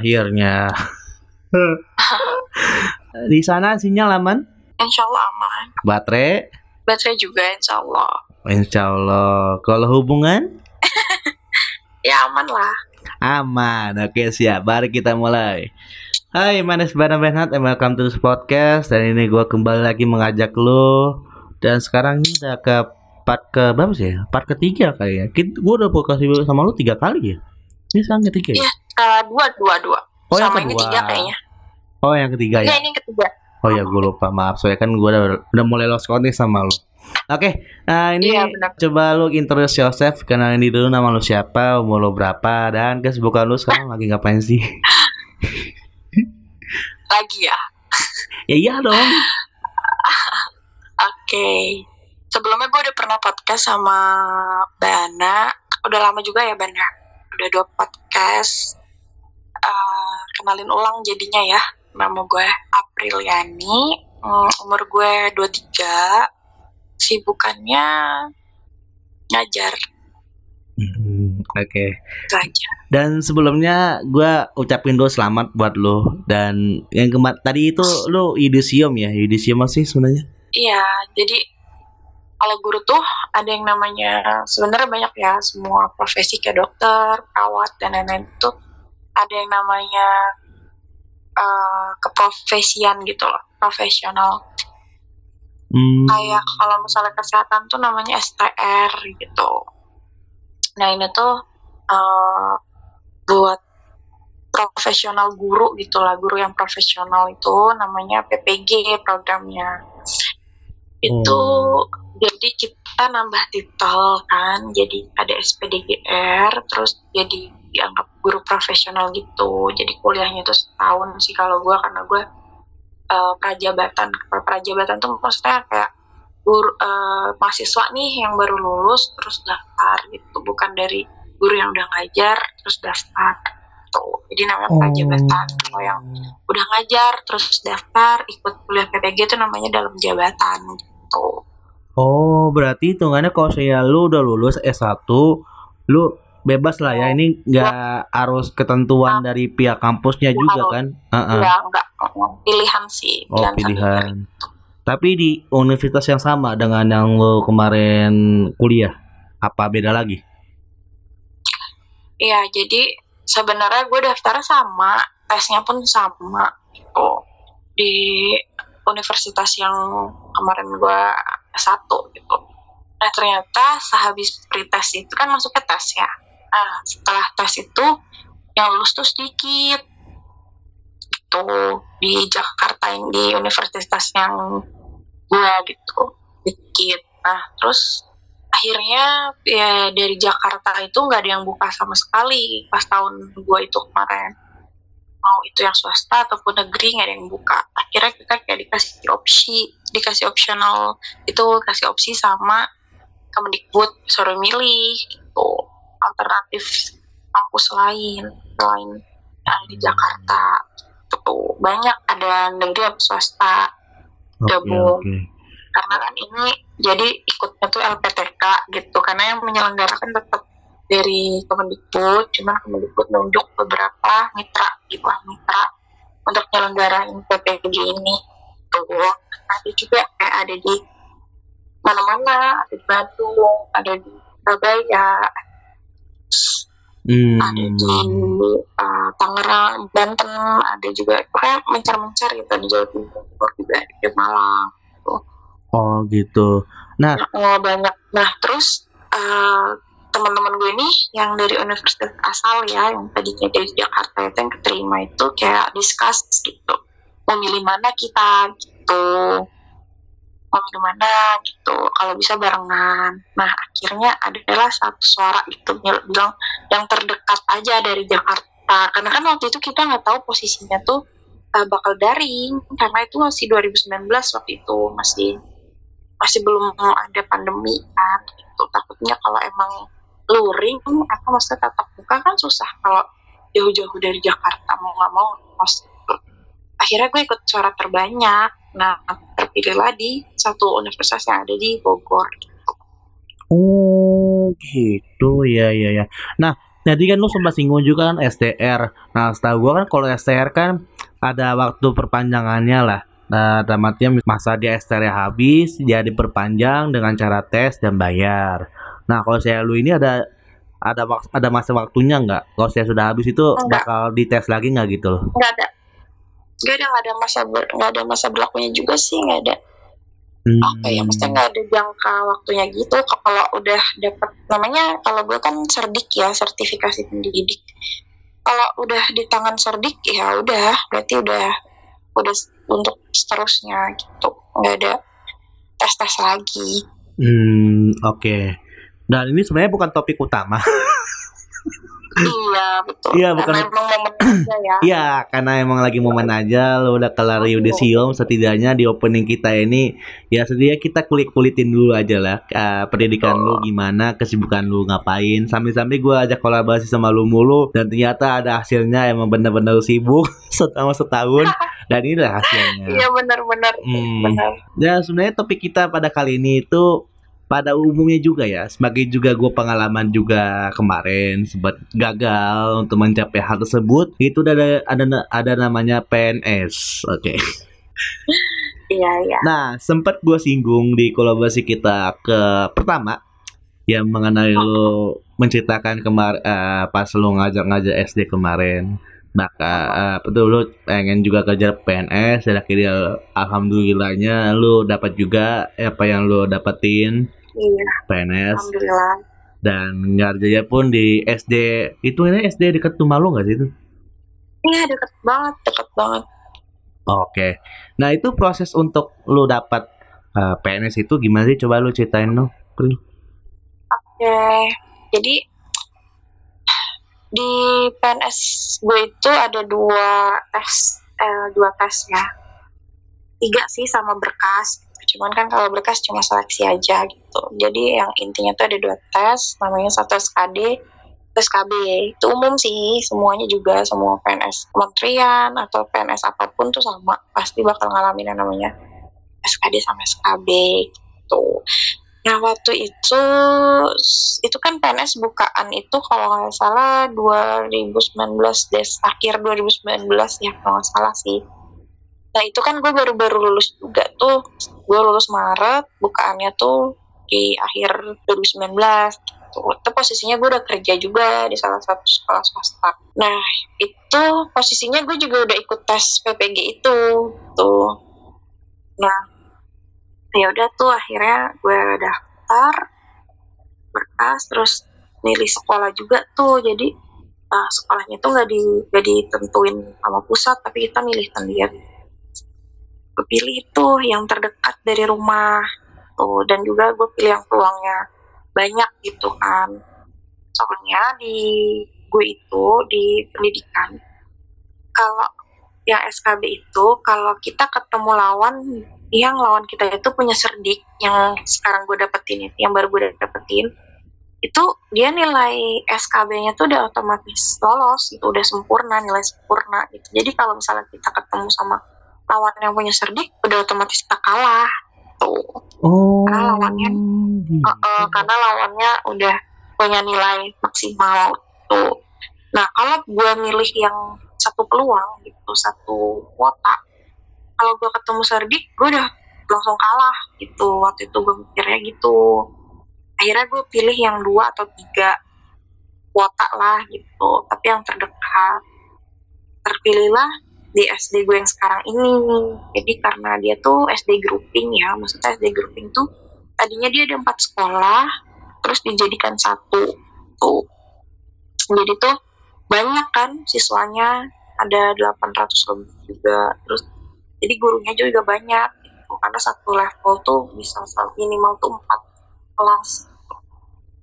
Akhirnya. Di sana sinyal aman? Insya Allah aman. Baterai? Baterai juga insya Allah. Insya Allah. Kalau hubungan? ya aman lah. Aman. Oke siap. Mari kita mulai. Hai, my name is Bana Benhat and welcome to this podcast. Dan ini gue kembali lagi mengajak lo. Dan sekarang ini udah ke part ke berapa sih ya? Part ketiga kali ya. Gue udah podcast sama lo tiga kali ya. Ini sekarang ketiga ya? Iya, uh, dua, dua, dua. Oh, yang sama ini kedua. tiga kayaknya. Oh yang ketiga Iya, ya? ini yang ketiga. Oh ya gue lupa maaf soalnya kan gue udah, udah mulai lost contact sama lo. Oke, nah ini Iya, coba lu introduce yourself, kenalin diri dulu nama lu siapa, umur lu berapa, dan kesibukan lu sekarang lagi ngapain sih? Lagi ya. ya iya dong. Oke. Sebelumnya gue udah pernah podcast sama Bana. Udah lama juga ya Bana. Udah dua podcast. Eh, kenalin ulang jadinya ya. Nama gue Apriliani. Hmm, umur gue 23. Sibukannya ngajar. Hmm, Oke. Aja. Dan sebelumnya gue ucapin dulu selamat buat lu dan yang kemar tadi itu lu yudisium ya, yudisium masih sebenarnya? Iya, jadi kalau guru tuh ada yang namanya sebenarnya banyak ya semua profesi kayak dokter, perawat dan lain-lain itu ada yang namanya eh, keprofesian gitu loh, profesional. Hmm, Kayak kalau misalnya kesehatan tuh namanya STR gitu. Nah ini tuh eh, buat profesional guru gitu lah, guru yang profesional itu namanya PPG programnya. Itu Oh. jadi kita nambah titel kan, jadi ada SPDGR, terus jadi dianggap guru profesional gitu. Jadi kuliahnya itu setahun sih kalau gue karena gue eh, prajabatan. Prajabatan tuh maksudnya kayak guru eh, mahasiswa nih yang baru lulus terus daftar gitu, bukan dari guru yang udah ngajar terus daftar. Tuh. Jadi namanya Oh. prajabatan. Kalau yang udah ngajar terus daftar ikut kuliah PPG itu namanya dalam jabatan gitu. Oh, berarti hitungannya kalau saya lu udah lulus S1, lu bebas lah ya. Ini nggak harus ketentuan dari pihak kampusnya juga harus. kan? Heeh. Ya enggak pilihan sih. Oh, pilihan. Tapi di universitas yang sama dengan yang lo kemarin kuliah, apa beda lagi? Iya, jadi sebenarnya gue daftar sama, tesnya pun sama gitu. Di universitas yang kemarin gue S1 gitu. Nah, ternyata sehabis pretest itu kan masuk ke tes ya. Nah, setelah tes itu yang lulus tuh sedikit. Gitu. Di Jakarta yang di universitas yang gue gitu. Dikit. Nah, terus akhirnya ya dari Jakarta itu nggak ada yang buka sama sekali pas tahun gue itu kemarin mau itu yang swasta ataupun negeri nggak ada yang buka. Akhirnya kita kayak dikasih opsi dikasih optional itu kasih opsi sama Kemendikbud suruh milih gitu. Alternatif kampus lain selain yang di Jakarta gitu. Banyak ada negeri atau swasta. Oke, Gabung. oke. karena kan ini jadi ikutnya tuh LPTK gitu. Karena yang menyelenggarakan tetap dari Kemendikbud cuman Kemendikbud nunjuk beberapa mitra gitu lah mitra untuk nyelenggarain PPG ini tuh nanti juga kayak ada di mana-mana ada di Bandung ada di Surabaya Hmm. ada di uh, Tangerang Banten ada juga pokoknya mencar-mencar gitu di Jawa Timur juga di Malang Oh gitu. Nah, Oh, banyak. Nah, terus eh, teman-teman gue nih yang dari universitas asal ya, yang tadinya dari Jakarta itu yang keterima itu kayak discuss gitu. Mau milih mana kita gitu. Mau milih mana gitu. Kalau bisa barengan. Nah, akhirnya adalah satu suara bil- bilang yang terdekat aja dari Jakarta. Karena kan waktu itu kita nggak tahu posisinya tuh eh, bakal daring karena itu masih 2019 waktu itu masih masih belum ada pandemi kan gitu takutnya kalau emang luring apa maksudnya tatap muka kan susah kalau jauh-jauh dari Jakarta mau nggak mau gitu. akhirnya gue ikut suara terbanyak nah terpilihlah di satu universitas yang ada di Bogor oh gitu ya ya ya. Nah, Jadi kan lu sempat singgung juga kan STR. Nah, setahu gua kan kalau STR kan ada waktu perpanjangannya lah. Nah, artian masa dia STR habis, dia diperpanjang dengan cara tes dan bayar. Nah, kalau saya lu ini ada ada wak- ada masa waktunya nggak? Kalau saya sudah habis itu Enggak. bakal dites lagi nggak gitu loh? nggak ada nggak ada nggak ada masa ber, nggak ada masa berlakunya juga sih nggak ada Hmm. apa ya maksudnya nggak ada jangka waktunya gitu kalau udah dapat namanya kalau gue kan serdik ya sertifikasi pendidik kalau udah di tangan serdik ya udah berarti udah udah untuk seterusnya gitu nggak ada tes tes lagi Hmm, oke. Dan ini sebenarnya bukan topik utama. iya betul Iya, bukan- karena emang momen aja ya Iya, karena emang lagi momen aja lo udah kelar yudisium setidaknya di opening kita ini ya setidaknya kita kulit-kulitin dulu aja lah eh, pendidikan lu gimana, kesibukan lu ngapain. Sambil-sambil gua ajak kolaborasi sama lu mulu dan ternyata ada hasilnya emang bener-bener sibuk selama setahun dan inilah hasilnya. iya benar-benar Hmm. benar Ya sebenarnya topik kita pada kali ini itu pada umumnya juga ya sebagai juga gue pengalaman juga kemarin sempat gagal untuk mencapai hal tersebut itu ada ada ada namanya PNS oke. Iya iya. Nah sempat gue singgung di kolaborasi kita ke pertama yang mengenai lo menceritakan kemar eh, pas lo ngajak-ngajak SD kemarin. Maka eh, betul lu pengen juga kerja PNS dan akhirnya alhamdulillahnya lu dapat juga apa yang lu dapetin iya PNS alhamdulillah dan ngerjanya pun di SD itu ini SD dekat rumah lu nggak sih itu? iya deket banget deket banget Oke. Nah itu proses untuk lu dapat eh, PNS itu gimana sih? Coba lu ceritain dong. Pril. Oke, jadi di PNS gue itu ada dua tes, eh, dua tes ya, tiga sih sama berkas. Cuman kan kalau berkas cuma seleksi aja gitu. Jadi yang intinya tuh ada dua tes, namanya satu SKD, SKB. Itu umum sih, semuanya juga semua PNS kementerian atau PNS apa pun tuh sama, pasti bakal ngalamin yang namanya SKD sama SKB gitu. Nah waktu itu itu kan PNS bukaan itu kalau nggak salah 2019 des akhir 2019 ya kalau nggak salah sih. Nah itu kan gue baru-baru lulus juga tuh. Gue lulus Maret, bukaannya tuh di akhir 2019 gitu. Itu posisinya gue udah kerja juga di salah satu sekolah swasta. Nah itu posisinya gue juga udah ikut tes PPG itu tuh. Nah ya udah tuh akhirnya gue daftar berkas terus milih sekolah juga tuh jadi uh, sekolahnya tuh nggak di nggak ditentuin sama pusat tapi kita milih sendiri kepilih itu yang terdekat dari rumah tuh. Dan juga gue pilih yang peluangnya banyak gitu kan. Soalnya di gue itu di pendidikan kalau yang SKB itu kalau kita ketemu lawan yang lawan kita itu punya serdik yang sekarang gue dapetin itu yang baru gue dapetin itu dia nilai SKB-nya tuh udah otomatis lolos itu udah sempurna nilai sempurna gitu. Jadi kalau misalnya kita ketemu sama lawan yang punya serdik udah otomatis kita kalah. Tuh. Oh. Karena lawannya, gitu. Eh, eh, karena lawannya udah punya nilai maksimal. Tuh. Nah kalau gue milih yang satu peluang gitu satu kuota kalau gue ketemu Serdik gue udah langsung kalah gitu. Waktu itu gue mikirnya gitu. Akhirnya gue pilih yang dua atau tiga kuota lah gitu. Tapi yang terdekat terpilihlah di SD gue yang sekarang ini. Jadi karena dia tuh SD grouping ya maksudnya SD grouping tuh tadinya dia ada empat sekolah terus dijadikan satu. Tuh. Jadi tuh banyak kan siswanya ada 800 lebih juga. Terus jadi gurunya juga banyak gitu. karena satu level tuh bisa sa- minimal tuh empat kelas.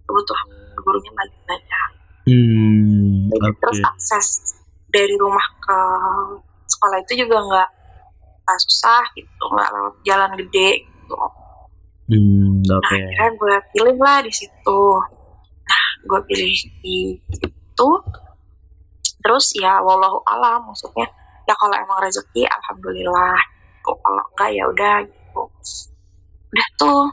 Kebutuhan gurunya banyak banyak. Hmm, oke. terus akses dari rumah ke sekolah itu juga nggak susah gitu nggak lewat jalan gede gitu Hmm, Nah, oke. akhirnya gue pilih lah di situ. Nah, gue pilih di situ. Terus ya, wallahu alam, maksudnya ya kalau emang rezeki, alhamdulillah. Gitu. Kalau enggak ya udah gitu. Udah tuh,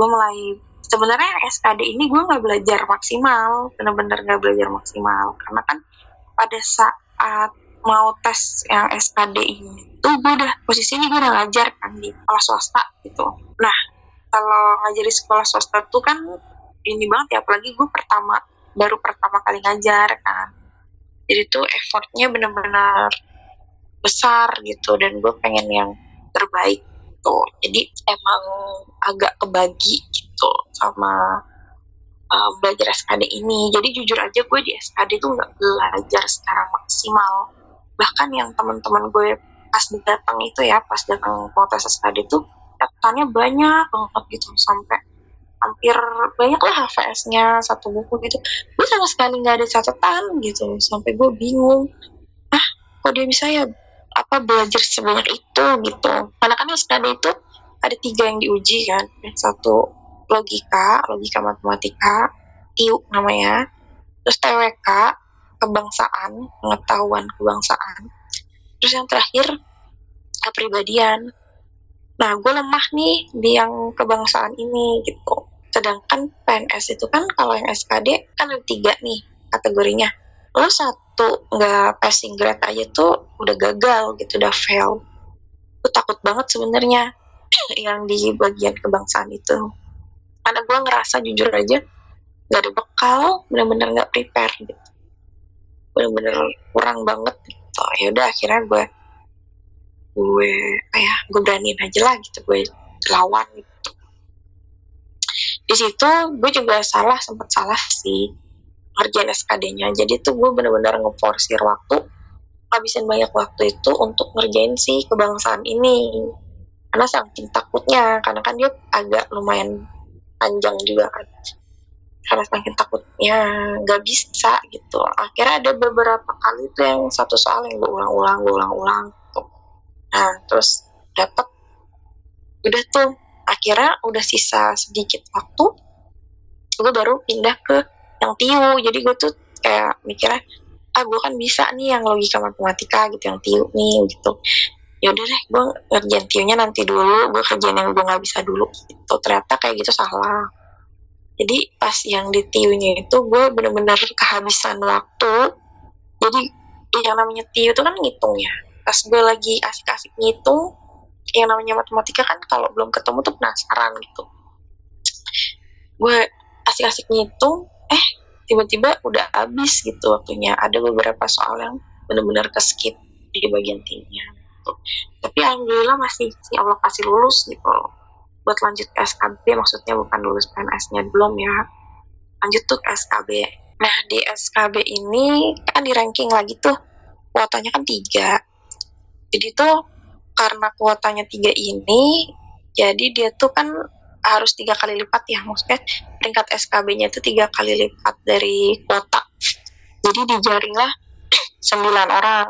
gue mulai sebenarnya SKD ini gue nggak belajar maksimal bener-bener nggak belajar maksimal karena kan pada saat mau tes yang SKD ini. Tuh gue udah posisi ini gue udah ngajar kan di sekolah swasta gitu. Nah kalau ngajar di sekolah swasta tuh kan ini banget ya apalagi gue pertama baru pertama kali ngajar kan. Jadi tuh effortnya bener-bener besar gitu dan gue pengen yang terbaik tuh jadi emang agak kebagi gitu sama uh, belajar SKD ini. Jadi jujur aja gue di SKD tuh nggak belajar secara maksimal bahkan yang teman-teman gue pas datang itu ya pas datang mau tes tuh catatannya banyak banget gitu sampai hampir banyak lah HVS-nya satu buku gitu. Gue sama sekali nggak ada catatan gitu sampai gue bingung ah kok dia bisa ya? Apa belajar sebanyak itu? gitu. Karena kan SKD itu ada tiga yang diuji kan. Satu logika logika matematika TIU namanya terus TWK kebangsaan pengetahuan kebangsaan. Terus yang terakhir kepribadian. Nah gue lemah nih di yang kebangsaan ini gitu. Sedangkan PNS itu kan kalau yang SKD kan ada tiga nih kategorinya. Lo satu nggak passing grade aja tuh udah gagal gitu udah fail. Gue takut banget sebenarnya yang di bagian kebangsaan itu. Karena gue ngerasa jujur aja nggak ada bekal bener-bener nggak prepare gitu bener-bener kurang banget. Gitu ya udah akhirnya gue gue kayak gue beraniin aja lah gitu gue lawan gitu. Di situ gue juga salah sempat salah sih ngerjain SKD-nya jadi tuh gue bener-bener ngeforsir waktu habisin banyak waktu itu untuk ngerjain si kebangsaan ini. Karena saking takutnya karena kan dia agak lumayan panjang juga kan karena saking takutnya nggak bisa gitu. Akhirnya ada beberapa kali tuh yang satu soal yang gue ulang-ulang gue ulang-ulang gitu. nah terus dapet udah tuh akhirnya udah sisa sedikit waktu gue baru pindah ke yang TIU jadi gue tuh kayak mikirnya ah gue kan bisa nih yang logika matematika gitu yang TIU nih gitu. Ya udah deh gue ngerjain TIU-nya nanti dulu gue kerjain yang gue nggak bisa dulu gitu. Ternyata kayak gitu salah jadi pas yang di TIU-nya itu gue bener-bener kehabisan waktu. Jadi yang namanya TIU itu kan ngitung ya. Pas gue lagi asik-asik ngitung yang namanya matematika kan kalau belum ketemu tuh penasaran gitu. Gue asik-asik ngitung eh tiba-tiba udah habis gitu waktunya. Ada beberapa soal yang benar-benar ke skip di bagian timnya gitu. tapi alhamdulillah masih si Allah kasih lulus gitu buat lanjut SKB maksudnya bukan lulus PNS-nya belum ya. Lanjut tuh SKB nah di SKB ini kan di ranking lagi tuh kuotanya kan tiga. Jadi tuh karena kuotanya tiga ini jadi dia tuh kan harus tiga kali lipat ya. Maksudnya peringkat SKB-nya itu tiga kali lipat dari kuota. Jadi dijaringlah sembilan orang.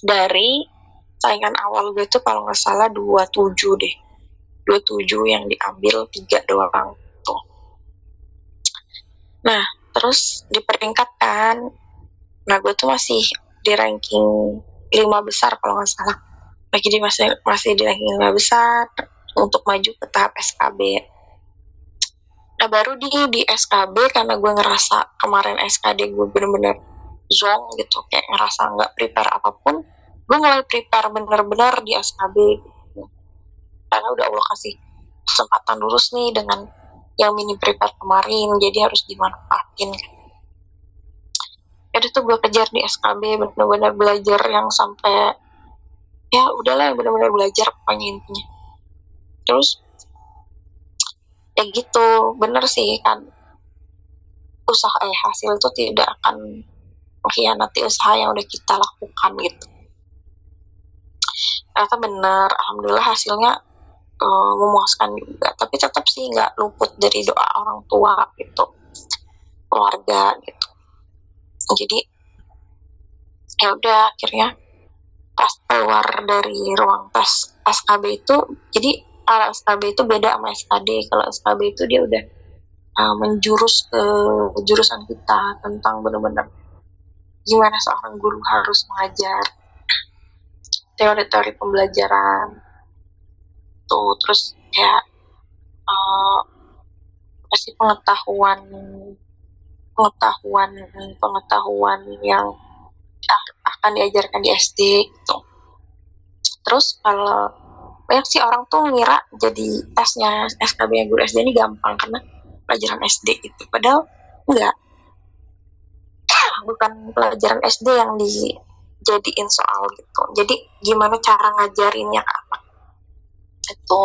Dari saingan awal gue tuh kalau nggak salah 27 deh 27 yang diambil tiga doang. Tuh. Nah terus di peringkat kan nah gue tuh masih di ranking lima besar kalau nggak salah. Lagi masih masih di ranking lima besar untuk maju ke tahap SKB. Nah baru di di SKB karena gue ngerasa kemarin SKD gue bener-bener zong gitu. Kayak ngerasa nggak prepare apa pun gue mulai prepare bener-bener di SKB. Karena udah Allah kasih kesempatan lulus nih dengan yang mini prepare kemarin jadi harus dimanfaatin. Jadi tuh gue kejar di SKB bener-bener belajar yang sampai ya udahlah yang benar-benar belajar pokoknya intinya. Terus ya gitu bener sih kan. Usaha eh hasil itu tidak akan mengkhianati usaha yang udah kita lakukan gitu. Ternyata bener alhamdulillah hasilnya uh, memuaskan juga. Tapi tetap sih nggak luput dari doa orang tua gitu. Keluarga gitu. Jadi ya udah akhirnya pas keluar dari ruang tes SKB itu jadi kalau SKB itu beda sama SKD kalau SKB itu dia udah uh, menjurus ke jurusan kita tentang benar-benar gimana seorang guru harus mengajar teori-teori pembelajaran tuh terus ya uh, pasti pengetahuan pengetahuan pengetahuan yang akan diajarkan di SD gitu. Terus kalau banyak sih orang tuh ngira jadi tesnya SKB guru SD ini gampang karena pelajaran SD gitu. Padahal enggak. Bukan pelajaran SD yang dijadiin soal gitu. Jadi gimana cara ngajarinnya ke anak itu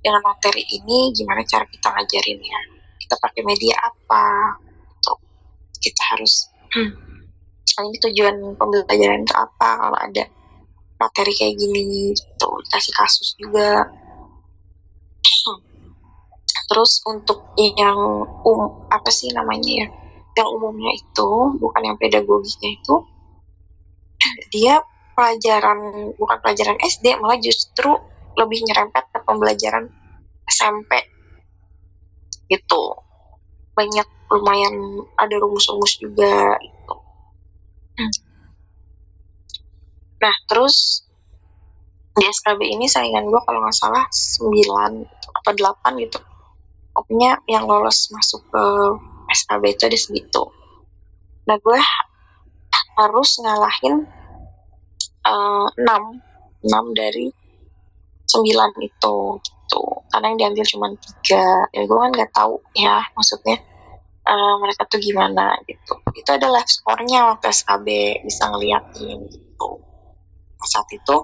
dengan materi ini gimana cara kita ngajarinnya? Kita pakai media apa? Gitu kita harus hmm, ini tujuan pembelajaran itu apa kalau ada materi kayak gini? Gitu kasih kasus juga? Hmm. terus untuk yang um apa sih namanya ya? Yang umumnya itu bukan yang pedagogiknya itu dia pelajaran bukan pelajaran SD malah justru lebih nyerempet ke pembelajaran SMP gitu banyak lumayan ada rumus-rumus juga gitu. Hmm. Nah, terus di SKB ini saingan gue kalau nggak salah 9 apa 8 gitu. Pokoknya yang lolos masuk ke SKB itu ada segitu. Nah, gue harus ngalahin uh, 6 6 dari 9 itu gitu. Karena yang diambil cuma tiga. Ya gue kan nggak tahu ya maksudnya uh, mereka tuh gimana gitu. Itu ada live score-nya waktu SKB bisa ngeliatin gitu saat itu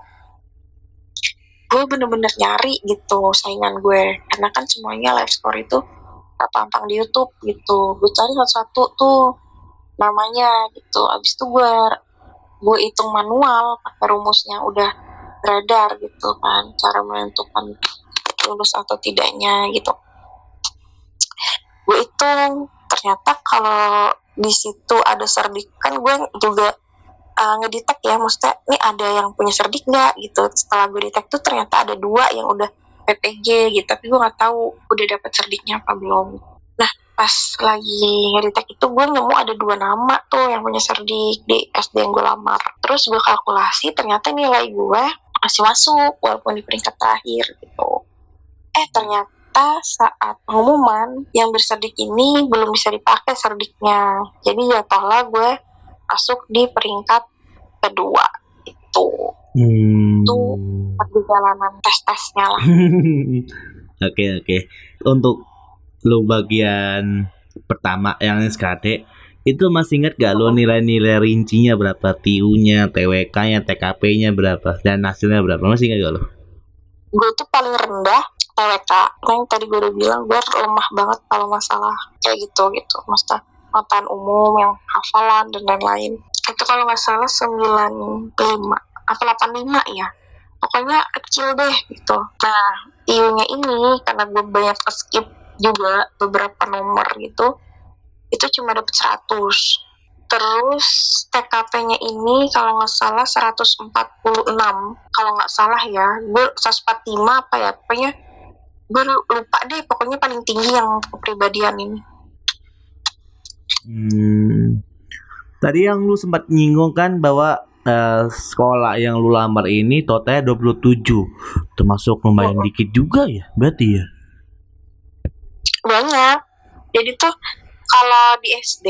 gue bener-bener nyari gitu saingan gue karena kan semuanya live score itu tampang di YouTube gitu gue cari satu-satu tuh namanya gitu abis itu gue gue hitung manual pakai rumusnya udah radar gitu kan cara menentukan lulus atau tidaknya gitu. Gue hitung ternyata kalau di situ ada serdik kan gue juga uh, ngedetek ya maksudnya ini ada yang punya cerdik nggak? gitu. Setelah gue detek tuh ternyata ada dua yang udah PPG gitu tapi gue nggak tahu udah dapet cerdiknya apa belum. Nah pas lagi ngedetek itu gue nemu ada dua nama tuh yang punya cerdik di SD yang gue lamar. Terus gue kalkulasi ternyata nilai gue masih masuk walaupun di peringkat terakhir gitu. Eh ternyata saat pengumuman yang berserdik ini belum bisa dipakai serdiknya. Jadi ya jatuhlah gue masuk di peringkat kedua itu hmm. itu perjalanan tes tesnya lah. Oke oke. Okay. untuk lo bagian pertama yang SKD itu masih ingat gak lo nilai-nilai rincinya berapa? TU-nya, TWK-nya, TKP-nya berapa? Dan hasilnya berapa? Masih ingat gak lo? Gue tuh paling rendah TWK. Yang tadi gue udah bilang gue lemah banget kalau masalah kayak gitu gitu. Maksudnya pengetahuan umum yang hafalan dan lain-lain. Itu kalau nggak salah 95 apa 85 ya pokoknya kecil deh gitu. Nah iunya ini karena gue banyak skip juga beberapa nomor gitu itu cuma dapet 100 terus TKP-nya ini kalau nggak salah 146 kalau nggak salah ya gue 145 apa ya pokoknya gue lupa deh pokoknya paling tinggi yang kepribadian ini. Hmm. Tadi yang lu sempat nyinggung kan bahwa uh, sekolah yang lu lamar ini totalnya 27 termasuk lumayan oh. dikit juga ya berarti ya? Banyak. Jadi tuh kalau di SD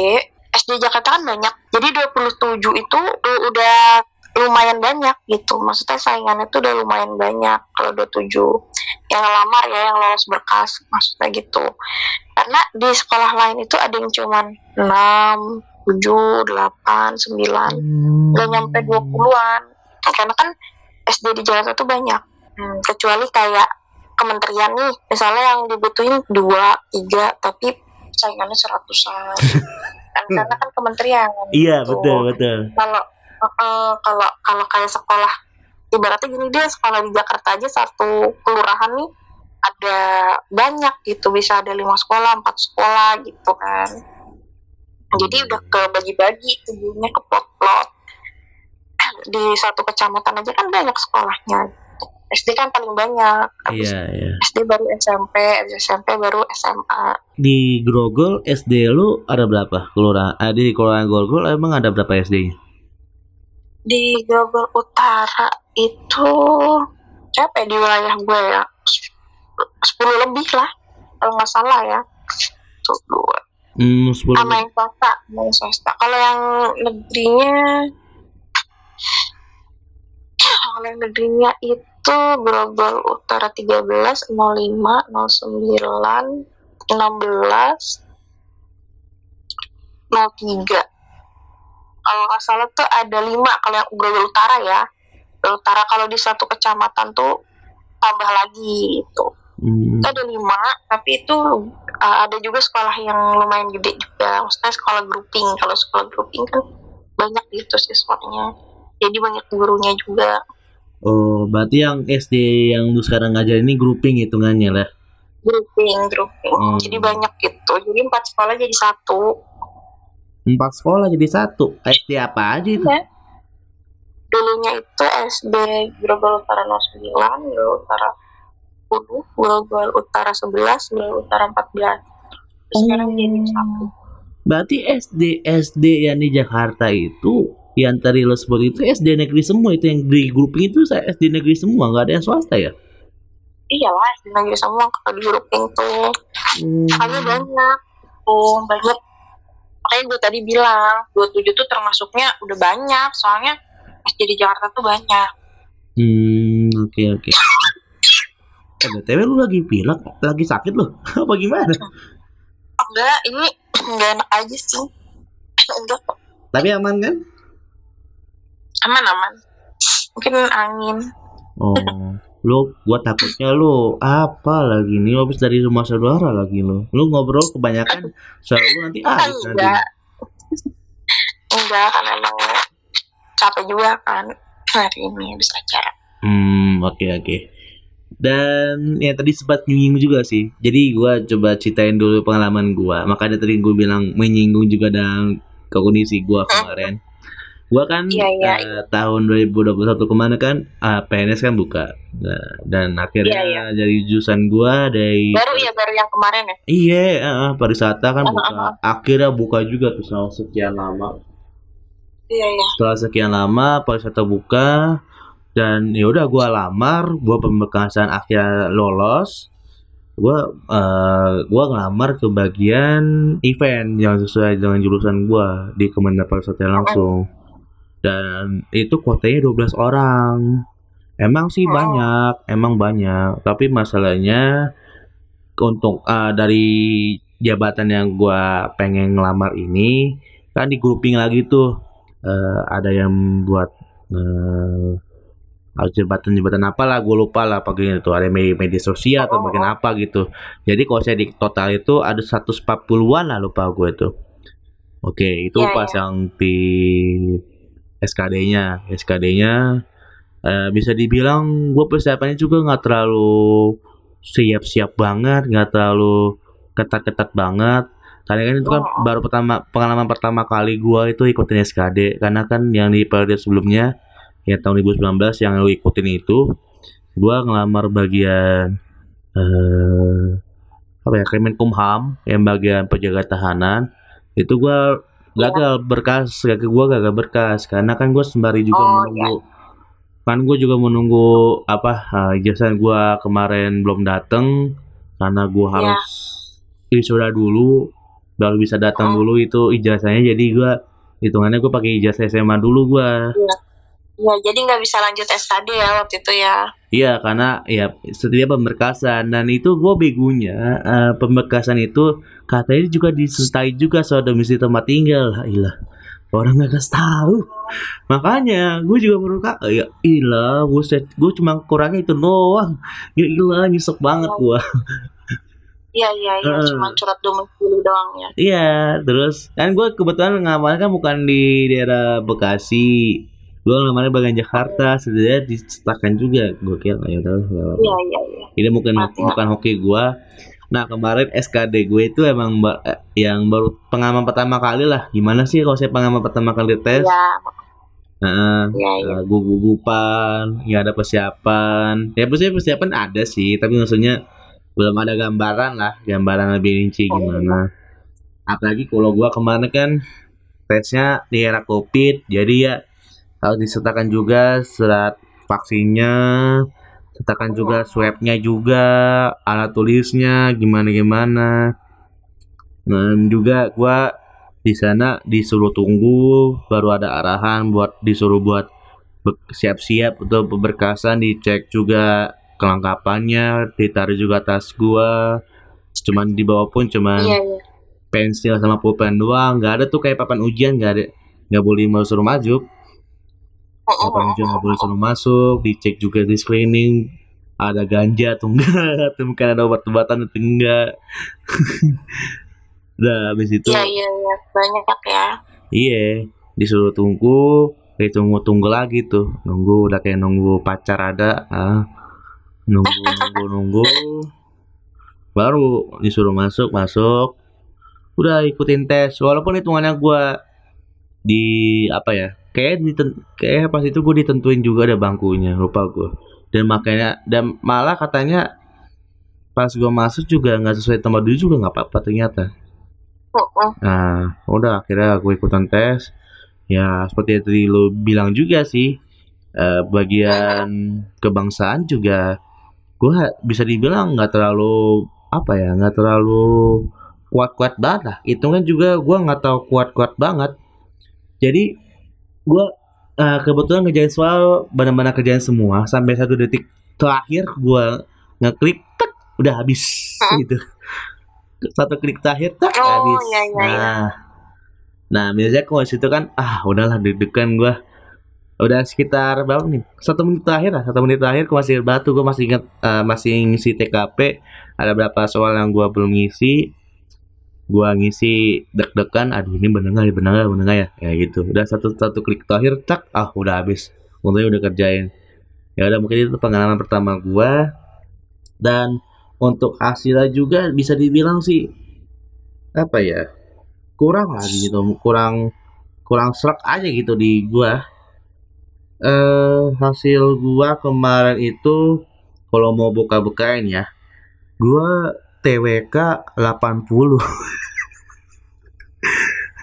SD Jakarta kan banyak. Jadi 27 itu udah lumayan banyak gitu. Maksudnya saingannya tuh udah lumayan banyak. Kalau 27 yang lamar ya yang lolos berkas maksudnya gitu. Karena di sekolah lain itu ada yang cuman 6, 7, 8, 9 gak nyampe 20-an karena kan SD di Jakarta tuh banyak. Hmm, kecuali kayak kementerian nih. Misalnya yang dibutuhin dua tiga tapi saingannya seratusan. Kan karena kan kementerian iya gitu. betul betul. Kalau uh, kalau kalau kayak sekolah ibaratnya gini deh sekolah di Jakarta aja satu kelurahan nih ada banyak gitu bisa ada lima sekolah empat sekolah gitu kan. Jadi udah ke bagi-bagi tujuannya ke plot-plot di satu kecamatan aja kan banyak sekolahnya SD kan paling banyak. Habis yeah, yeah. SD baru SMP SMP baru SMA di Grogol SD lu ada berapa? Kelurahan ah, di kelurahan Grogol emang ada berapa SD di Grogol Utara itu siapa ya di wilayah gue ya? 10 lebih lah kalau nggak salah ya. Gitu dua. Hmm, 10 sama yang swasta yang swasta. Kalau yang negerinya kalau yang negerinya itu Grogol Utara 13 05 09 16 03 kalau nggak salah tuh ada lima kalau yang Grogol Utara ya. Grogol Utara kalau di satu kecamatan tuh tambah lagi itu Hmm, itu ada lima tapi itu uh, ada juga sekolah yang lumayan gede juga. Maksudnya sekolah grouping. Kalau sekolah grouping kan banyak gitu siswanya jadi banyak gurunya juga Oh, berarti yang SD yang lu sekarang ngajar ini grouping hitungannya lah. grouping grouping Hmm. jadi banyak gitu jadi empat sekolah jadi satu Empat sekolah jadi satu. SD apa aja itu? ya dulunya itu SD Grogol Utara 09 Grogol Utara 10 Grogol Utara 11 Grogol Utara 14 Terus sekarang Oh. jadi satu Berarti SD SD yang di Jakarta itu yang tadi lo sebut itu SD negeri semua itu yang di grouping itu saya SD negeri semua nggak ada yang swasta ya? iyalah SD negeri semua kalau di grouping tuh Hmm. banyak tuh banyak makanya gue tadi bilang 27 tuh termasuknya udah banyak soalnya SD di Jakarta tuh banyak Hmm, oke oke. Eh, BTW lu lagi pilek, lagi sakit lo? Apa gimana? enggak ini enggak enak aja sih enggak kok Tapi aman kan? Aman aman mungkin angin Oh, lu gua takutnya lu apa lagi nih habis dari rumah saudara lagi lu. Lu ngobrol kebanyakan selalu nanti ah nanti. enggak enggak kan emang capek juga kan hari ini habis acara Hmm, oke oke. Dan ya tadi sempat nyinggung juga sih. Jadi gua coba ceritain dulu pengalaman gua. Makanya tadi gua bilang menyinggung juga dengan kondisi gua kemarin. Gua kan Iya, iya. eh, tahun 2021 ke mana kan ah, PNS kan buka. Nah, dan akhirnya Iya, dari jurusan gua dari baru ya baru yang kemarin ya Iya, eh, pariwisata kan buka. Akhirnya buka juga tuh setelah sekian lama. iya iya Setelah sekian lama pariwisata buka dan ya udah gua lamar, gua pembekasan akhirnya lolos. Gua eh, gua ngelamar ke bagian event yang sesuai dengan jurusan gua di Kementerian Pariwisata langsung. Dan itu kuotanya 12 orang. Emang sih Oh. banyak, emang banyak, tapi masalahnya untuk eh, dari jabatan yang gua pengen ngelamar ini kan di grouping lagi tuh Eh, ada yang buat harus jabatan-jabatan apa lah gue lupa lah bagian itu ada media, media sosial atau Oh. bagian apa gitu jadi kalau saya di total itu ada 140-an lah lupa gue itu oke itu Iya, pas yang di SKD-nya SKD-nya eh, bisa dibilang gue persiapannya juga nggak terlalu siap-siap banget nggak terlalu ketat-ketat banget. Karena kan itu kan Oh. baru pertama pengalaman pertama kali gua itu ikutin SKD karena kan yang di periode sebelumnya ya tahun 2019 yang lu ikutin itu gua ngelamar bagian eh apa ya Kemenkumham yang bagian penjaga tahanan. Itu gua gagal berkas gagal gua gagal berkas. Karena kan gua sembari juga Oh, menunggu kan gue juga menunggu apa eh, ijazah gua kemarin belum dateng. Karena gua Iya. harus wisuda dulu baru bisa datang Oh. dulu itu ijazahnya. Jadi gua hitungannya gue pakai ijazah SMA dulu gua ya jadi nggak bisa lanjut SKD ya waktu itu ya? Iya karena ya setiap pemberkasan. Dan itu gue begonya eh, pemberkasan itu katanya juga disertai juga soal domisili tempat tinggal. Lah ilah orang nggak kasih tahu. Makanya gue juga baru kak ya ilah buset gue cuma kurangnya itu doang. Ya ilah nyesek banget gua. Iya iya iya Heeh. cuma surat domisili doang ya? Iya, terus kan gue kebetulan ngamalnya kan bukan di daerah Bekasi, gue ngamalnya bagian Jakarta, sebenarnya dicetakan juga. Gue kira ya udah, iya iya iya Ini mungkin Mati, bukan hoki gue. Nah kemarin SKD gue itu emang ba- eh, yang baru pengalaman pertama kali lah. Gimana sih kalau saya pengalaman pertama kali tes? iya Nah, iya iya uh, gugupan, nggak ada persiapan. Ya persiapan persiapan ada sih, tapi maksudnya belum ada gambaran lah, gambaran lebih rinci gimana. Apalagi kalau gua kemarin kan tesnya di era covid, jadi ya harus disertakan juga surat vaksinnya, sertakan juga swabnya juga, alat tulisnya gimana gimana. dan juga gua di sana disuruh tunggu baru ada arahan buat disuruh buat siap-siap untuk pemberkasan dicek juga kelengkapannya ditaruh juga tas gua cuman di bawah pun cuman Iya, iya. pensil sama pulpen doang nggak ada tuh kayak papan ujian nggak ada nggak boleh mau suruh maju Oh, oh, papan oh, nggak boleh suruh masuk dicek juga di screening ada ganja atau enggak atau mungkin ada obat-obatan atau enggak udah habis itu Iya, iya, iya. Banyak ya. iya disuruh tunggu ditunggu tunggu lagi tuh nunggu udah kayak nunggu pacar ada ah. nunggu nunggu nunggu baru disuruh masuk masuk udah ikutin tes walaupun hitungannya gua di apa ya kayak diten kayak pas itu gue ditentuin juga ada bangkunya lupa gue dan makanya dan malah katanya pas gua masuk juga nggak sesuai tempat dulu juga nggak apa-apa ternyata Oh, oh. Nah, udah akhirnya gue ikutan tes. Ya, seperti yang tadi lo bilang juga sih, eh, bagian kebangsaan juga gue bisa dibilang nggak terlalu apa ya, nggak terlalu kuat-kuat banget lah. Hitungan juga gue nggak tahu kuat-kuat banget. Jadi gue eh, kebetulan ngerjain soal benar-benar kerjain semua sampai satu detik terakhir gue ngeklik tek udah habis Hah? gitu. Satu klik terakhir tak Oh, habis. iya, iya, iya. nah nah biasanya kalau situ kan ah udahlah deg-degan gue udah sekitar berapa nih satu menit terakhir lah satu menit terakhir gue masih batu gue masih ingat eh, masih ngisi TKP ada berapa soal yang gue belum ngisi gue ngisi deg-degan aduh ini bener nggak bener nggak bener nggak ya? Ya gitu. Udah satu satu klik terakhir tak ah udah habis. Untungnya udah kerjain. Ya udah mungkin itu pengalaman pertama gue dan untuk hasilnya juga bisa dibilang sih apa ya kurang lagi gitu. Kurang kurang serak aja gitu di gua. Eh hasil gua kemarin itu kalau mau buka-bukain ya gua TWK 80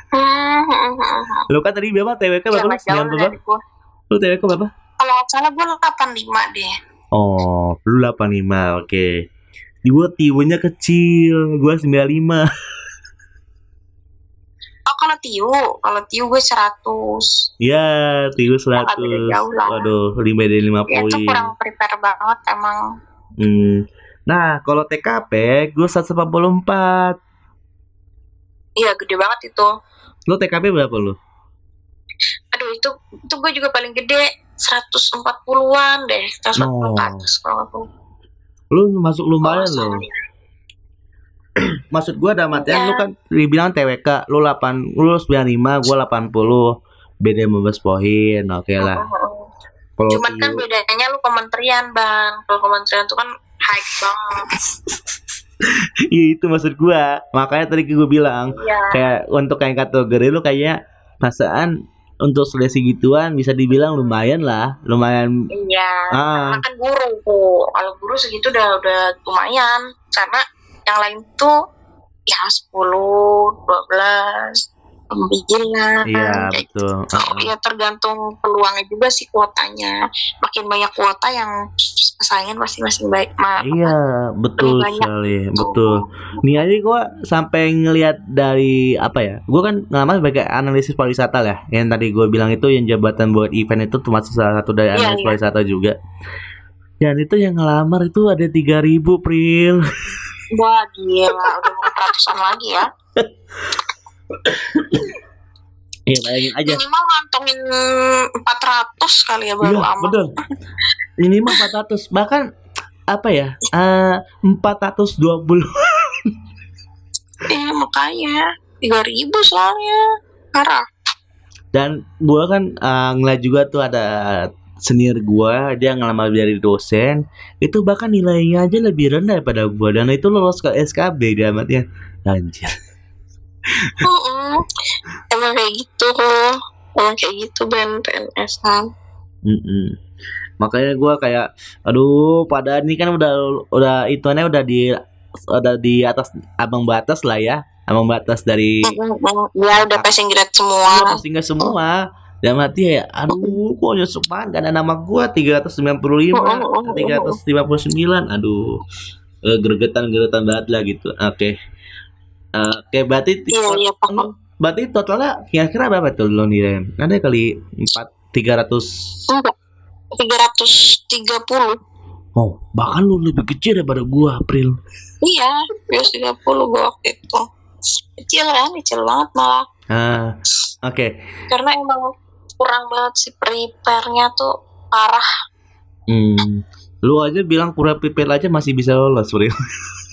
Hmm, hmm, hmm, hmm. lu kan tadi berapa TWK berapa lu? Jangan jauh 90 dari berapa? lu TWK berapa Kalau salah gue 85 deh. oh lu 85 oke di gua tiwenya kecil gua 95 Oh kalau Tiu, kalau Tiu gue 100. ya tiwu 100 Nggak beda jauh lah. waduh 5 dari 5 Ya itu poin kurang prepare banget emang. Hmm. Nah, kalau TKP gue 144. Iya gede banget itu. Lu TKP berapa lu? Aduh itu itu gue juga paling gede 140-an deh. 140 Oh. ke atas kalau nggak salah. Lu masuk lumayan nggak salah. Maksud gua dalam artian Ya. lu kan dibilang TWK, lu 8 lu 95, gua 80. Beda 15 poin. Oke lah. Oh, oh, oh. Kalau Cuman kan bedanya lu kementerian bang. Kalau kementerian tuh kan high banget. Iya, itu maksud gua. Makanya tadi gue bilang Iya. kayak untuk kayak kategori lu kayaknya perasaan untuk seleksi gituan bisa dibilang lumayan lah, lumayan Iya. ah Karena kan guru. Kalau guru segitu udah udah lumayan. Karena yang lain tuh ya 10, 12, 9. iya kayak betul. Ah, Ya tergantung peluangnya juga sih kuotanya. Makin banyak kuota yang persaingan pasti masih baik. Ma Iya, betul sekali, gitu. betul. Nih aja gua sampai ngelihat dari apa ya? Gua kan ngelamar sebagai analisis pariwisata lah. Yang tadi gue bilang itu yang jabatan buat event itu termasuk salah satu dari Iya, analisis iya. pariwisata juga. Dan itu yang ngelamar itu ada 3000 Pril. Wah gila, udah mau ratusan lagi ya. Iya, bayangin aja. Minimal ngantongin 400 kali ya baru Iya, aman. betul. Minimal 400, bahkan apa ya? Eh 420. Iya makanya 3000 soalnya. Parah. Dan gua kan eh, ngeliat juga tuh ada senior gua dia ngelamar dari dosen itu bahkan nilainya aja lebih rendah daripada gua dan itu lolos ke SKB dia amatnya anjir. Emang kayak gitu. Emang kayak gitu Ben PNS kan. Mm-mm. makanya gua kayak aduh padahal ini kan udah udah hitungannya udah di udah di atas abang batas lah ya abang batas dari. Ya udah passing grade semua. pasti nggak semua dan mati ya aduh kok nyesek banget ada nama gua 395 359 aduh Eh, gregetan gregetan banget lah gitu oke Eh, Oke, berarti iya iya paham berarti totalnya kira-kira berapa tuh lo nilai? Ada kali empat tiga ratus. enggak tiga ratus tiga puluh Oh, bahkan lu lebih kecil daripada gua April. iya bias tiga puluh gue waktu itu kecil kan kecil banget malah Ah, oke. karena emang kurang banget sih prepare-nya tuh parah Hmm. Lu aja bilang pura pipil aja masih bisa lolos, April.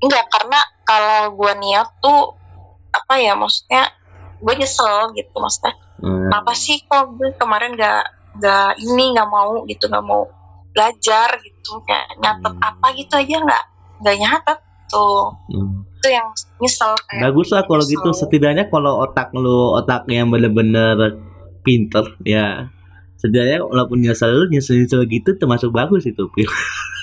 enggak karena kalau gue niat tuh apa ya maksudnya gue nyesel gitu maksudnya Hmm. kenapa sih kok gue kemarin gak gak ini nggak mau gitu nggak mau belajar gitu kayak nyatet Hmm. apa gitu aja nggak nggak nyatet tuh Hmm. itu yang nyesel kayak Bagus lah kalau nyesel. gitu. Setidaknya kalau otak lu otak yang bener-bener pinter ya. Setidaknya walaupun nyesel lu nyesel-nyesel gitu termasuk bagus itu, Pil.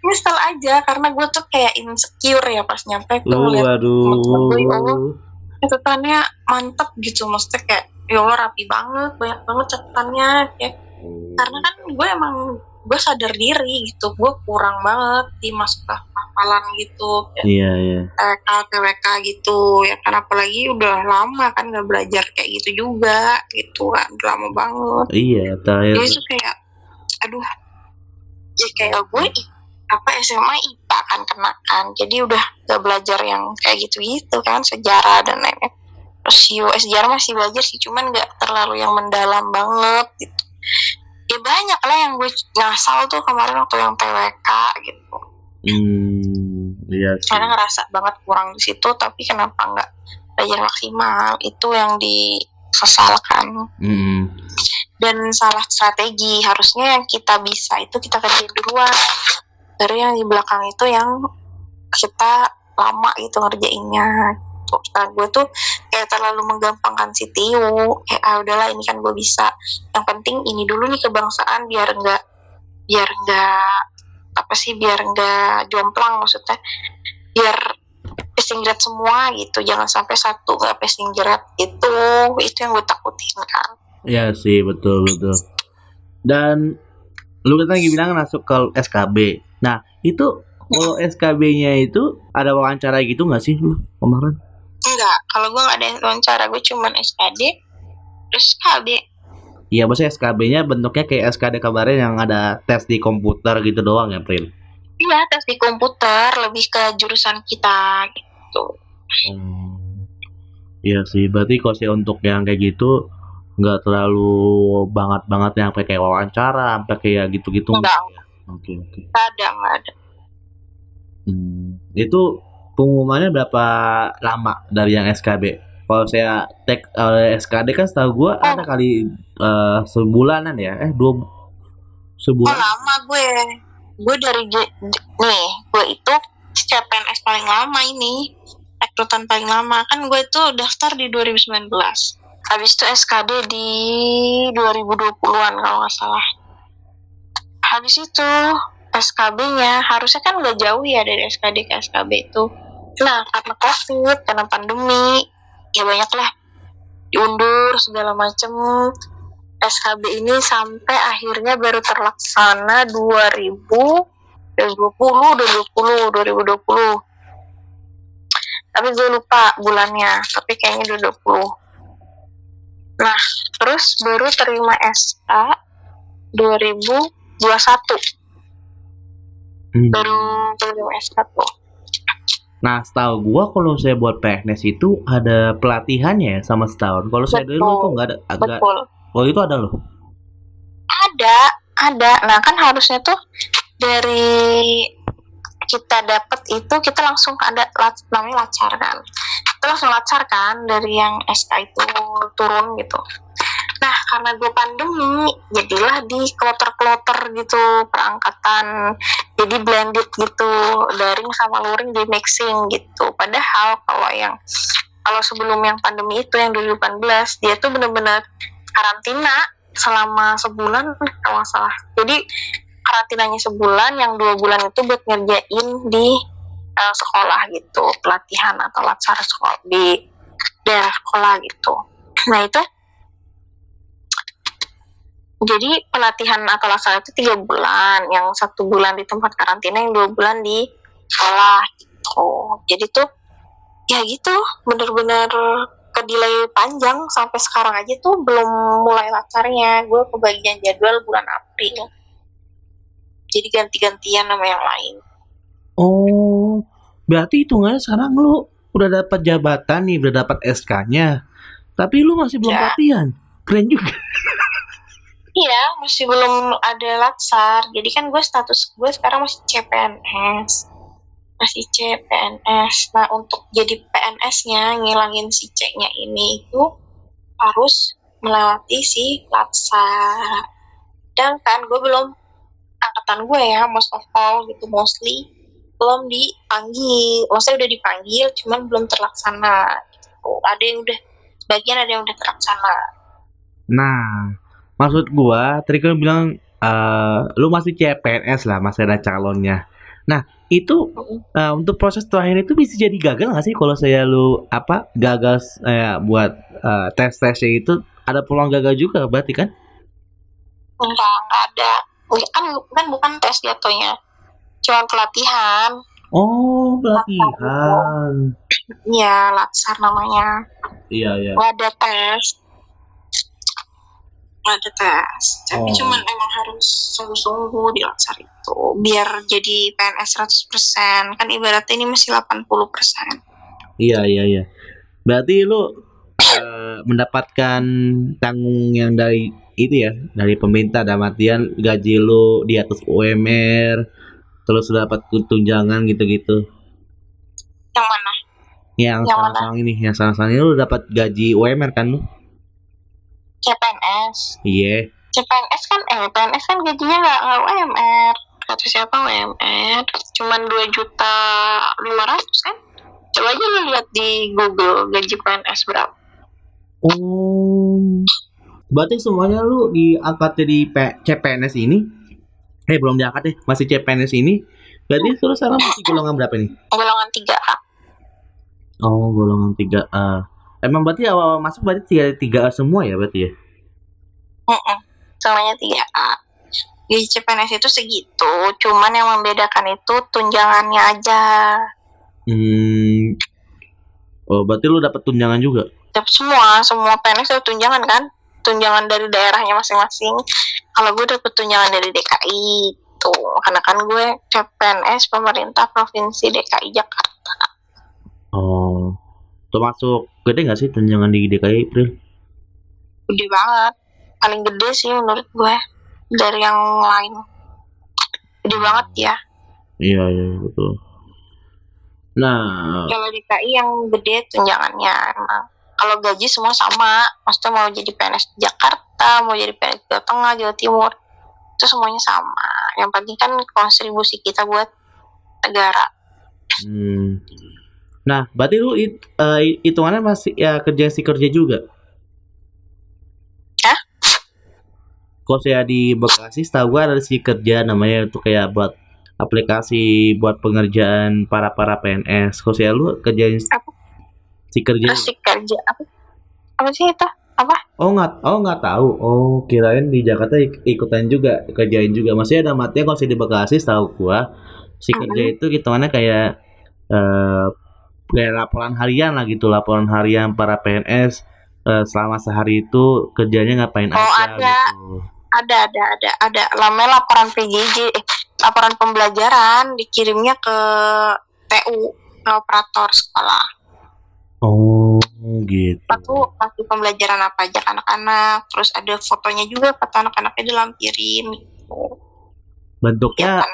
nyesel aja karena gue tuh kayak insecure ya pas nyampe tuh Allah, aduh. catatannya mantep gitu maksudnya kayak ya Allah rapi banget banyak banget catatannya kayak karena kan gue emang gue sadar diri gitu gue kurang banget di masuk ke hafalan gitu kayak Iya, iya. TK, TWK gitu ya kan apalagi udah lama kan nggak belajar kayak gitu juga gitu kan lama banget Iya, terakhir. jadi kayak aduh ya kayak gue apa SMA IPA kan kena kan. Jadi udah gak belajar yang kayak gitu-gitu kan sejarah dan lain-lain. Terus yo sejarah masih belajar sih cuman nggak terlalu yang mendalam banget gitu. Ya banyak lah yang gue ngasal tuh kemarin waktu yang TWK gitu. Hmm, iya sih. karena ngerasa banget kurang di situ tapi kenapa nggak belajar maksimal? Itu yang disesalkan. Hmm. dan salah strategi harusnya yang kita bisa itu kita kerjain duluan baru yang di belakang itu yang kita lama gitu ngerjainnya. Nah, gue tuh kayak terlalu menggampangkan si Tio. Kayak ah udahlah ini kan gue bisa. Yang penting ini dulu nih kebangsaan biar enggak biar enggak apa sih biar enggak jomplang maksudnya. Biar passing grade semua gitu jangan sampai satu nggak passing grade itu itu yang gue takutin kan. Iya sih, betul betul. Dan lu kan lagi bilang masuk ke SKB. Nah, itu kalau SKB-nya itu ada wawancara gitu nggak sih lu kemarin? Enggak, kalau gue nggak ada wawancara, gue cuman SKD, terus KB. Iya, maksudnya SKB-nya bentuknya kayak SKD kabarnya yang ada tes di komputer gitu doang ya, Pril? Iya, tes di komputer, lebih ke jurusan kita gitu. Hmm. Iya sih, berarti kalau sih untuk yang kayak gitu nggak terlalu banget banget yang kayak wawancara, sampai kayak gitu-gitu. Enggak. ya? Oke oke. Nggak ada, nggak ada. Hmm. Itu pengumumannya berapa lama dari yang SKB? Kalau saya tek eh, SKD kan setahu gua ada kali eh, sebulanan ya, eh dua Oh, sebulan. lama gue. Gue dari, nih, gue itu CPNS paling lama ini. Rekrutan paling lama. Kan gue tuh daftar di 2019. Habis itu SKD di 2020-an kalau nggak salah. Habis itu SKB-nya harusnya kan nggak jauh ya dari SKD ke SKB itu. Nah, karena COVID, karena pandemi, ya banyak lah diundur segala macem. SKB ini sampai akhirnya baru terlaksana 2000 2020 2020 2020 tapi gue lupa bulannya tapi kayaknya 2020 nah terus baru terima SK 2021 Hmm. baru terima SK tuh Nah, setahu gua kalau saya buat PNS itu ada pelatihannya ya sama setahun. Kalau saya dulu tuh nggak ada, agak. betul Oh itu ada loh. ada ada nah kan harusnya tuh dari kita dapat itu kita langsung ada namanya lacar kan kita langsung lacar kan dari yang SK itu turun gitu nah karena gue pandemi jadilah di kloter-kloter gitu perangkatan jadi blended gitu daring sama luring di mixing gitu. Padahal kalau yang kalau sebelum yang pandemi itu yang 2018 dia tuh bener-bener karantina selama sebulan kalau salah. Jadi karantinanya sebulan yang dua bulan itu buat ngerjain di eh, sekolah gitu pelatihan atau latsar sekolah di daerah sekolah gitu. Nah itu jadi pelatihan atau latsar itu tiga bulan yang satu bulan di tempat karantina yang dua bulan di sekolah gitu Oh, jadi tuh ya gitu, bener-bener kedelay panjang sampai sekarang aja tuh belum mulai latsarnya. Gue kebagian jadwal bulan April. Jadi ganti-gantian sama yang lain. Oh, berarti hitungannya sekarang lu udah dapat jabatan nih, udah dapat SK-nya. Tapi lu masih belum Ya. latihan. Keren juga. Iya, masih belum ada latsar. Jadi kan gue status gue sekarang masih CPNS. Masih CPNS. Nah, untuk jadi PNS-nya, ngilangin si C-nya ini itu harus melewati si latsar. Dan kan gue belum, angkatan gue ya, most of all gitu, mostly, belum dipanggil. Maksudnya udah dipanggil, cuman belum terlaksana. Gitu. Ada yang udah, sebagian ada yang udah terlaksana. Nah, maksud gua, tadi kan bilang eh, lu masih CPNS lah, masih ada calonnya. Nah, itu eh, untuk proses terakhir itu bisa jadi gagal nggak sih kalau saya lu apa gagal eh, buat eh, tes tesnya itu ada peluang gagal juga berarti kan? Enggak, enggak ada. Kan, kan bukan tes jatuhnya. Cuma pelatihan. Oh, pelatihan. Iya, latsar namanya. Iya, iya. Nggak ada tes. Ada tes. Tapi Oh. cuman emang harus sungguh-sungguh di latsar itu. Biar jadi PNS 100%. Kan ibaratnya ini masih 80%. Iya, iya, iya. Berarti lu eh, mendapatkan tanggung yang dari itu ya, dari pemerintah dalam artian gaji lu di atas UMR, terus dapat tunjangan gitu-gitu. Yang mana? Yang Yang sekarang ini, yang sekarang ini lu dapat gaji UMR kan lu? CPNS. Iya. CPNS kan, eh PNS kan gajinya nggak nggak UMR. Kata siapa UMR? Cuman 2 juta 500 kan? Coba aja lu lihat di Google gaji PNS berapa. Oh. Berarti semuanya lu diangkat jadi P- CPNS ini? Eh belum diangkat deh, masih CPNS ini. Berarti terus sekarang masih golongan berapa nih? Golongan 3A. Oh, golongan 3A. Emang berarti awal masuk berarti 3 3A semua ya berarti ya? Mm-mm. Semuanya 3A. Gaji CPNS itu segitu, cuman yang membedakan itu tunjangannya aja. Hmm. Oh, berarti lu dapat tunjangan juga? Dapat semua, semua PNS dapat tunjangan kan? Tunjangan dari daerahnya masing-masing. Kalau gue dapet tunjangan dari DKI, tuh. Karena kan gue CPNS pemerintah Provinsi DKI Jakarta. Oh. Termasuk gede nggak sih tunjangan di DKI, April? Gede banget. Paling gede sih menurut gue. Dari yang lain. Gede banget ya. Iya, iya, betul. Nah, Kalau DKI yang gede tunjangannya emang. Kalau gaji semua sama. Maksudnya mau jadi PNS di Jakarta, mau jadi PNS Jawa Tengah, Jawa Timur. Itu semuanya sama. Yang penting kan kontribusi kita buat negara. hmm. Nah, berarti lu it, eh, hitungannya masih ya kerja si kerja juga? Hah? Kalau saya di Bekasi, setahu gua ada si kerja namanya itu kayak buat aplikasi buat pengerjaan para para PNS. Kalau saya lu kerjain Apa? si kerja. Si kerja apa? Apa sih itu? Apa? Oh nggak, oh nggak tahu. Oh kirain di Jakarta ik- ikutan juga, kerjain juga. Maksudnya ada matinya kalau saya di Bekasi, setahu gua si kerja itu hitungannya kayak eh kayak laporan harian lah gitu, laporan harian para PNS eh, selama sehari itu kerjanya ngapain Oh, aja ada. gitu. Ada, ada, ada, ada. Namanya laporan PJJ, eh, laporan pembelajaran dikirimnya ke TU, ke operator sekolah. Oh gitu. Satu kasih pembelajaran apa aja anak-anak, terus ada fotonya juga kata anak-anaknya dilampirin gitu. Bentuknya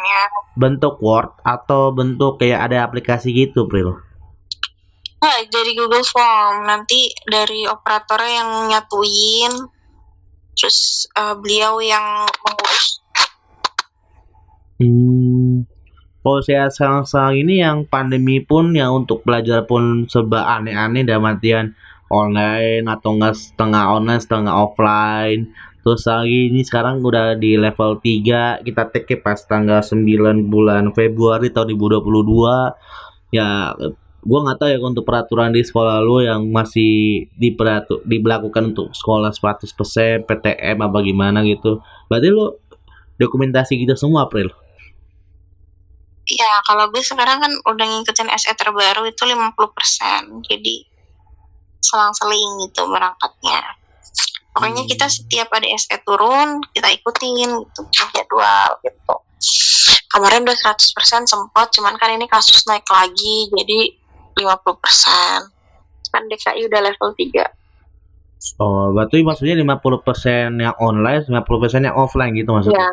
bentuk Word atau bentuk kayak ada aplikasi gitu, Pril. Nah, dari Google Form nanti dari operatornya yang nyatuin, terus eh, beliau yang mengurus. Hmm. Kalau saya sekarang-sekarang ini yang pandemi pun yang untuk belajar pun serba aneh-aneh dalam artian online atau enggak setengah online setengah offline. Terus lagi ini sekarang udah di level 3 kita take pas tanggal 9 bulan Februari tahun 2022 ya gua nggak tahu ya untuk peraturan di sekolah lu yang masih diperatu diberlakukan untuk sekolah 100% PTM apa gimana gitu. Berarti lu dokumentasi gitu semua April. ya kalau gue sekarang kan udah ngikutin SE terbaru itu 50% jadi selang-seling gitu berangkatnya pokoknya Hmm. kita setiap ada SE turun kita ikutin gitu jadwal gitu kemarin udah 100% sempat cuman kan ini kasus naik lagi jadi 50% kan DKI udah level 3 Oh, berarti maksudnya 50% yang online, 50% yang offline gitu maksudnya. ya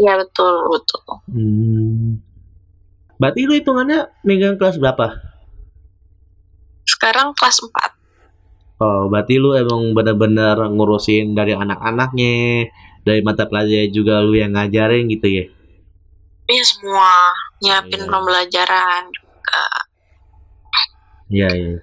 ya betul betul Hmm. Berarti lu hitungannya megang kelas berapa? sekarang kelas 4 Oh, berarti lu emang bener-bener ngurusin dari anak-anaknya, dari mata pelajaran juga lu yang ngajarin gitu ya? Iya semua nyiapin Iya. pembelajaran Iya, iya.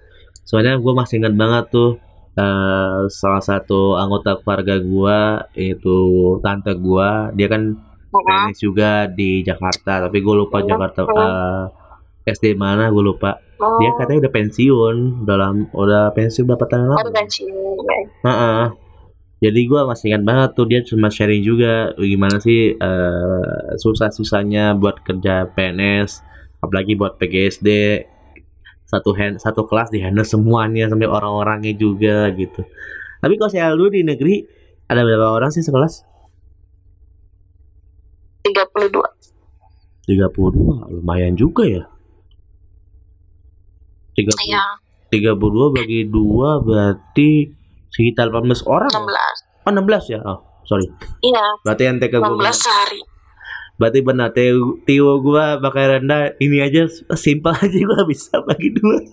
Soalnya gue masih ingat banget tuh eh, salah satu anggota keluarga gua itu tante gua, dia kan PNS juga di Jakarta, tapi gue lupa Jakarta eh, SD mana gue lupa. Oh, Dia katanya udah pensiun dalam udah pensiun berapa tahun oh, lalu? pensiun, ya. Heeh. Jadi gua masih ingat banget tuh dia cuma sharing juga gimana sih eh, susah-susahnya buat kerja PNS, apalagi buat PGSD satu hand satu kelas di handle semuanya sampai orang-orangnya juga gitu. Tapi kalau saya dulu di negeri ada berapa orang sih sekelas? 32 32 lumayan juga ya. 30, Iya 32 bagi 2 berarti sekitar 18 orang. ya? 16 Oh 16 ya. Oh, sorry. Iya Berarti yang TK gua 16 sehari Berarti benar Tio, Tio gua pakai rendah ini aja simpel aja gua bisa bagi dua.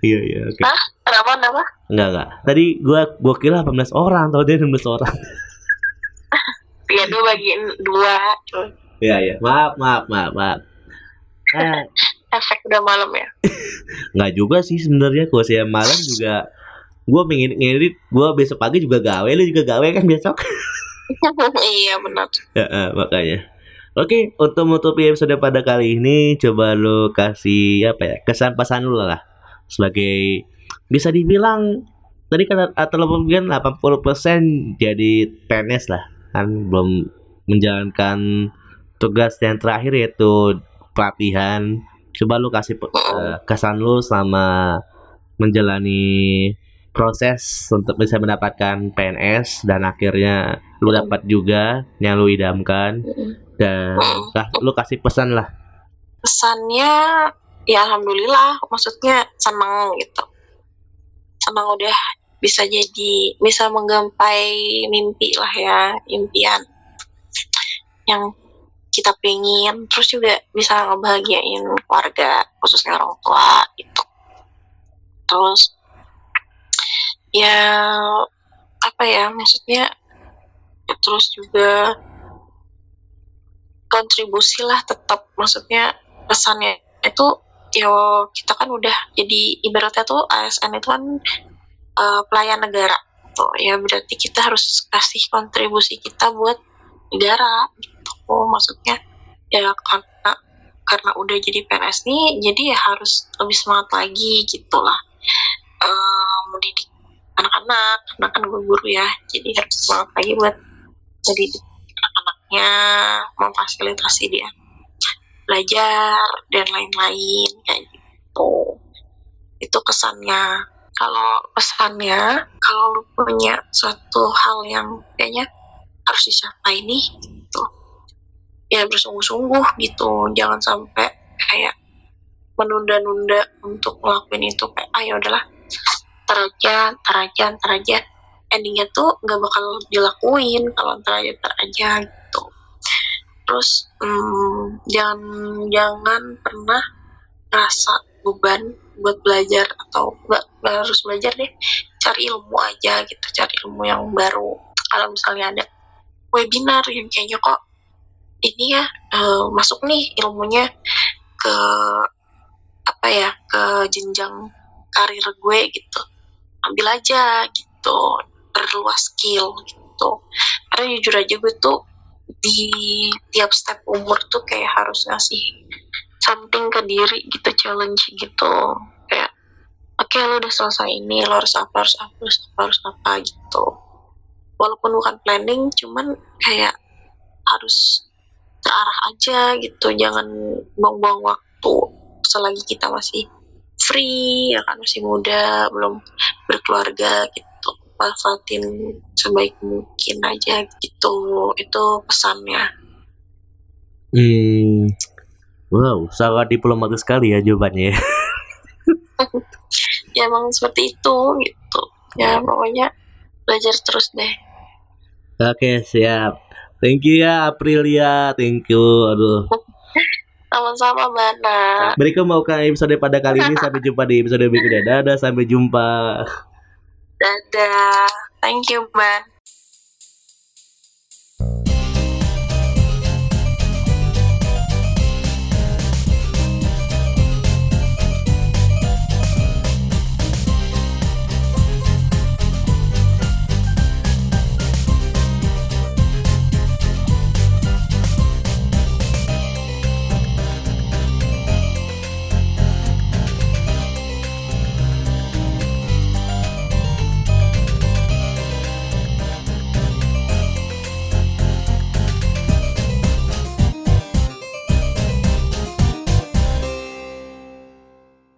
Iya iya oke. Hah? Kenapa kenapa? Enggak enggak. Tadi gua gua kira 18 orang, tahu dia 16 orang. Iya dua bagiin dua Iya iya. Maaf maaf maaf maaf. Eh, Efek udah malam ya enggak juga sih sebenarnya kalau saya malam juga gua pengen ngedit, gua besok pagi juga gawe, lu juga gawe kan besok. Iya benar Ya, eh, makanya. Oke, untuk menutupi episode pada kali ini, coba lu kasih apa ya kesan pesan lu lah sebagai bisa dibilang tadi kan atau lebih 80% jadi PNS lah kan belum menjalankan tugas yang terakhir yaitu pelatihan. Coba lu kasih eh, kesan lu selama menjalani proses untuk bisa mendapatkan PNS dan akhirnya lu dapat juga yang lu idamkan. Dan kah- lu kasih pesan lah. Pesannya ya Alhamdulillah Maksudnya senang gitu. Senang udah bisa jadi Bisa menggapai mimpi lah ya Impian Yang kita pengen Terus juga bisa ngebahagiain keluarga Khususnya orang tua gitu. Terus Ya Apa ya maksudnya Terus juga kontribusi lah tetap. Maksudnya pesannya itu ya kita kan udah jadi ibaratnya tuh ASN itu kan eh, pelayan negara. Tuh ya berarti kita harus kasih kontribusi kita buat negara gitu. Maksudnya ya karena karena udah jadi PNS nih jadi ya harus lebih semangat lagi gitulah. Eh, mendidik anak-anak karena kan gue guru ya jadi harus semangat lagi buat mendidik anak-anaknya memfasilitasi dia belajar dan lain-lain kayak gitu. Itu kesannya. Kalau pesannya kalau lu punya suatu hal yang kayaknya harus dicapai nih gitu. Ya bersungguh-sungguh gitu jangan sampai kayak menunda-nunda untuk ngelakuin itu kayak ah ya udahlah ntar aja ntar endingnya tuh nggak bakal dilakuin kalau ntar aja ntar aja gitu. Terus hmm, jangan jangan pernah rasa beban buat belajar atau nggak harus belajar deh. Cari ilmu aja gitu cari ilmu yang baru. Kalau misalnya ada webinar yang kayaknya kok ini ya eh, masuk nih ilmunya ke apa ya ke jenjang karir gue gitu ambil aja gitu. Perluas skill gitu. Karena jujur aja gue tuh di tiap step umur tuh kayak harus ngasih something ke diri gitu challenge gitu. Kayak oke lo udah selesai ini lo harus apa harus apa harus apa harus apa gitu. Walaupun bukan planning cuman kayak harus terarah aja gitu. Jangan buang-buang waktu selagi kita masih free ya kan masih muda belum berkeluarga gitu manfaatin sebaik mungkin aja gitu itu pesannya Hmm. Wow, sangat diplomatis sekali ya jawabannya. ya emang seperti itu gitu ya pokoknya belajar terus deh Oke, siap. Thank you ya Aprilia, thank you. Aduh. sama-sama Bana Berikut mau ke episode pada kali ini sampai jumpa di episode berikutnya. Dadah, sampai jumpa. dadah thank you Ban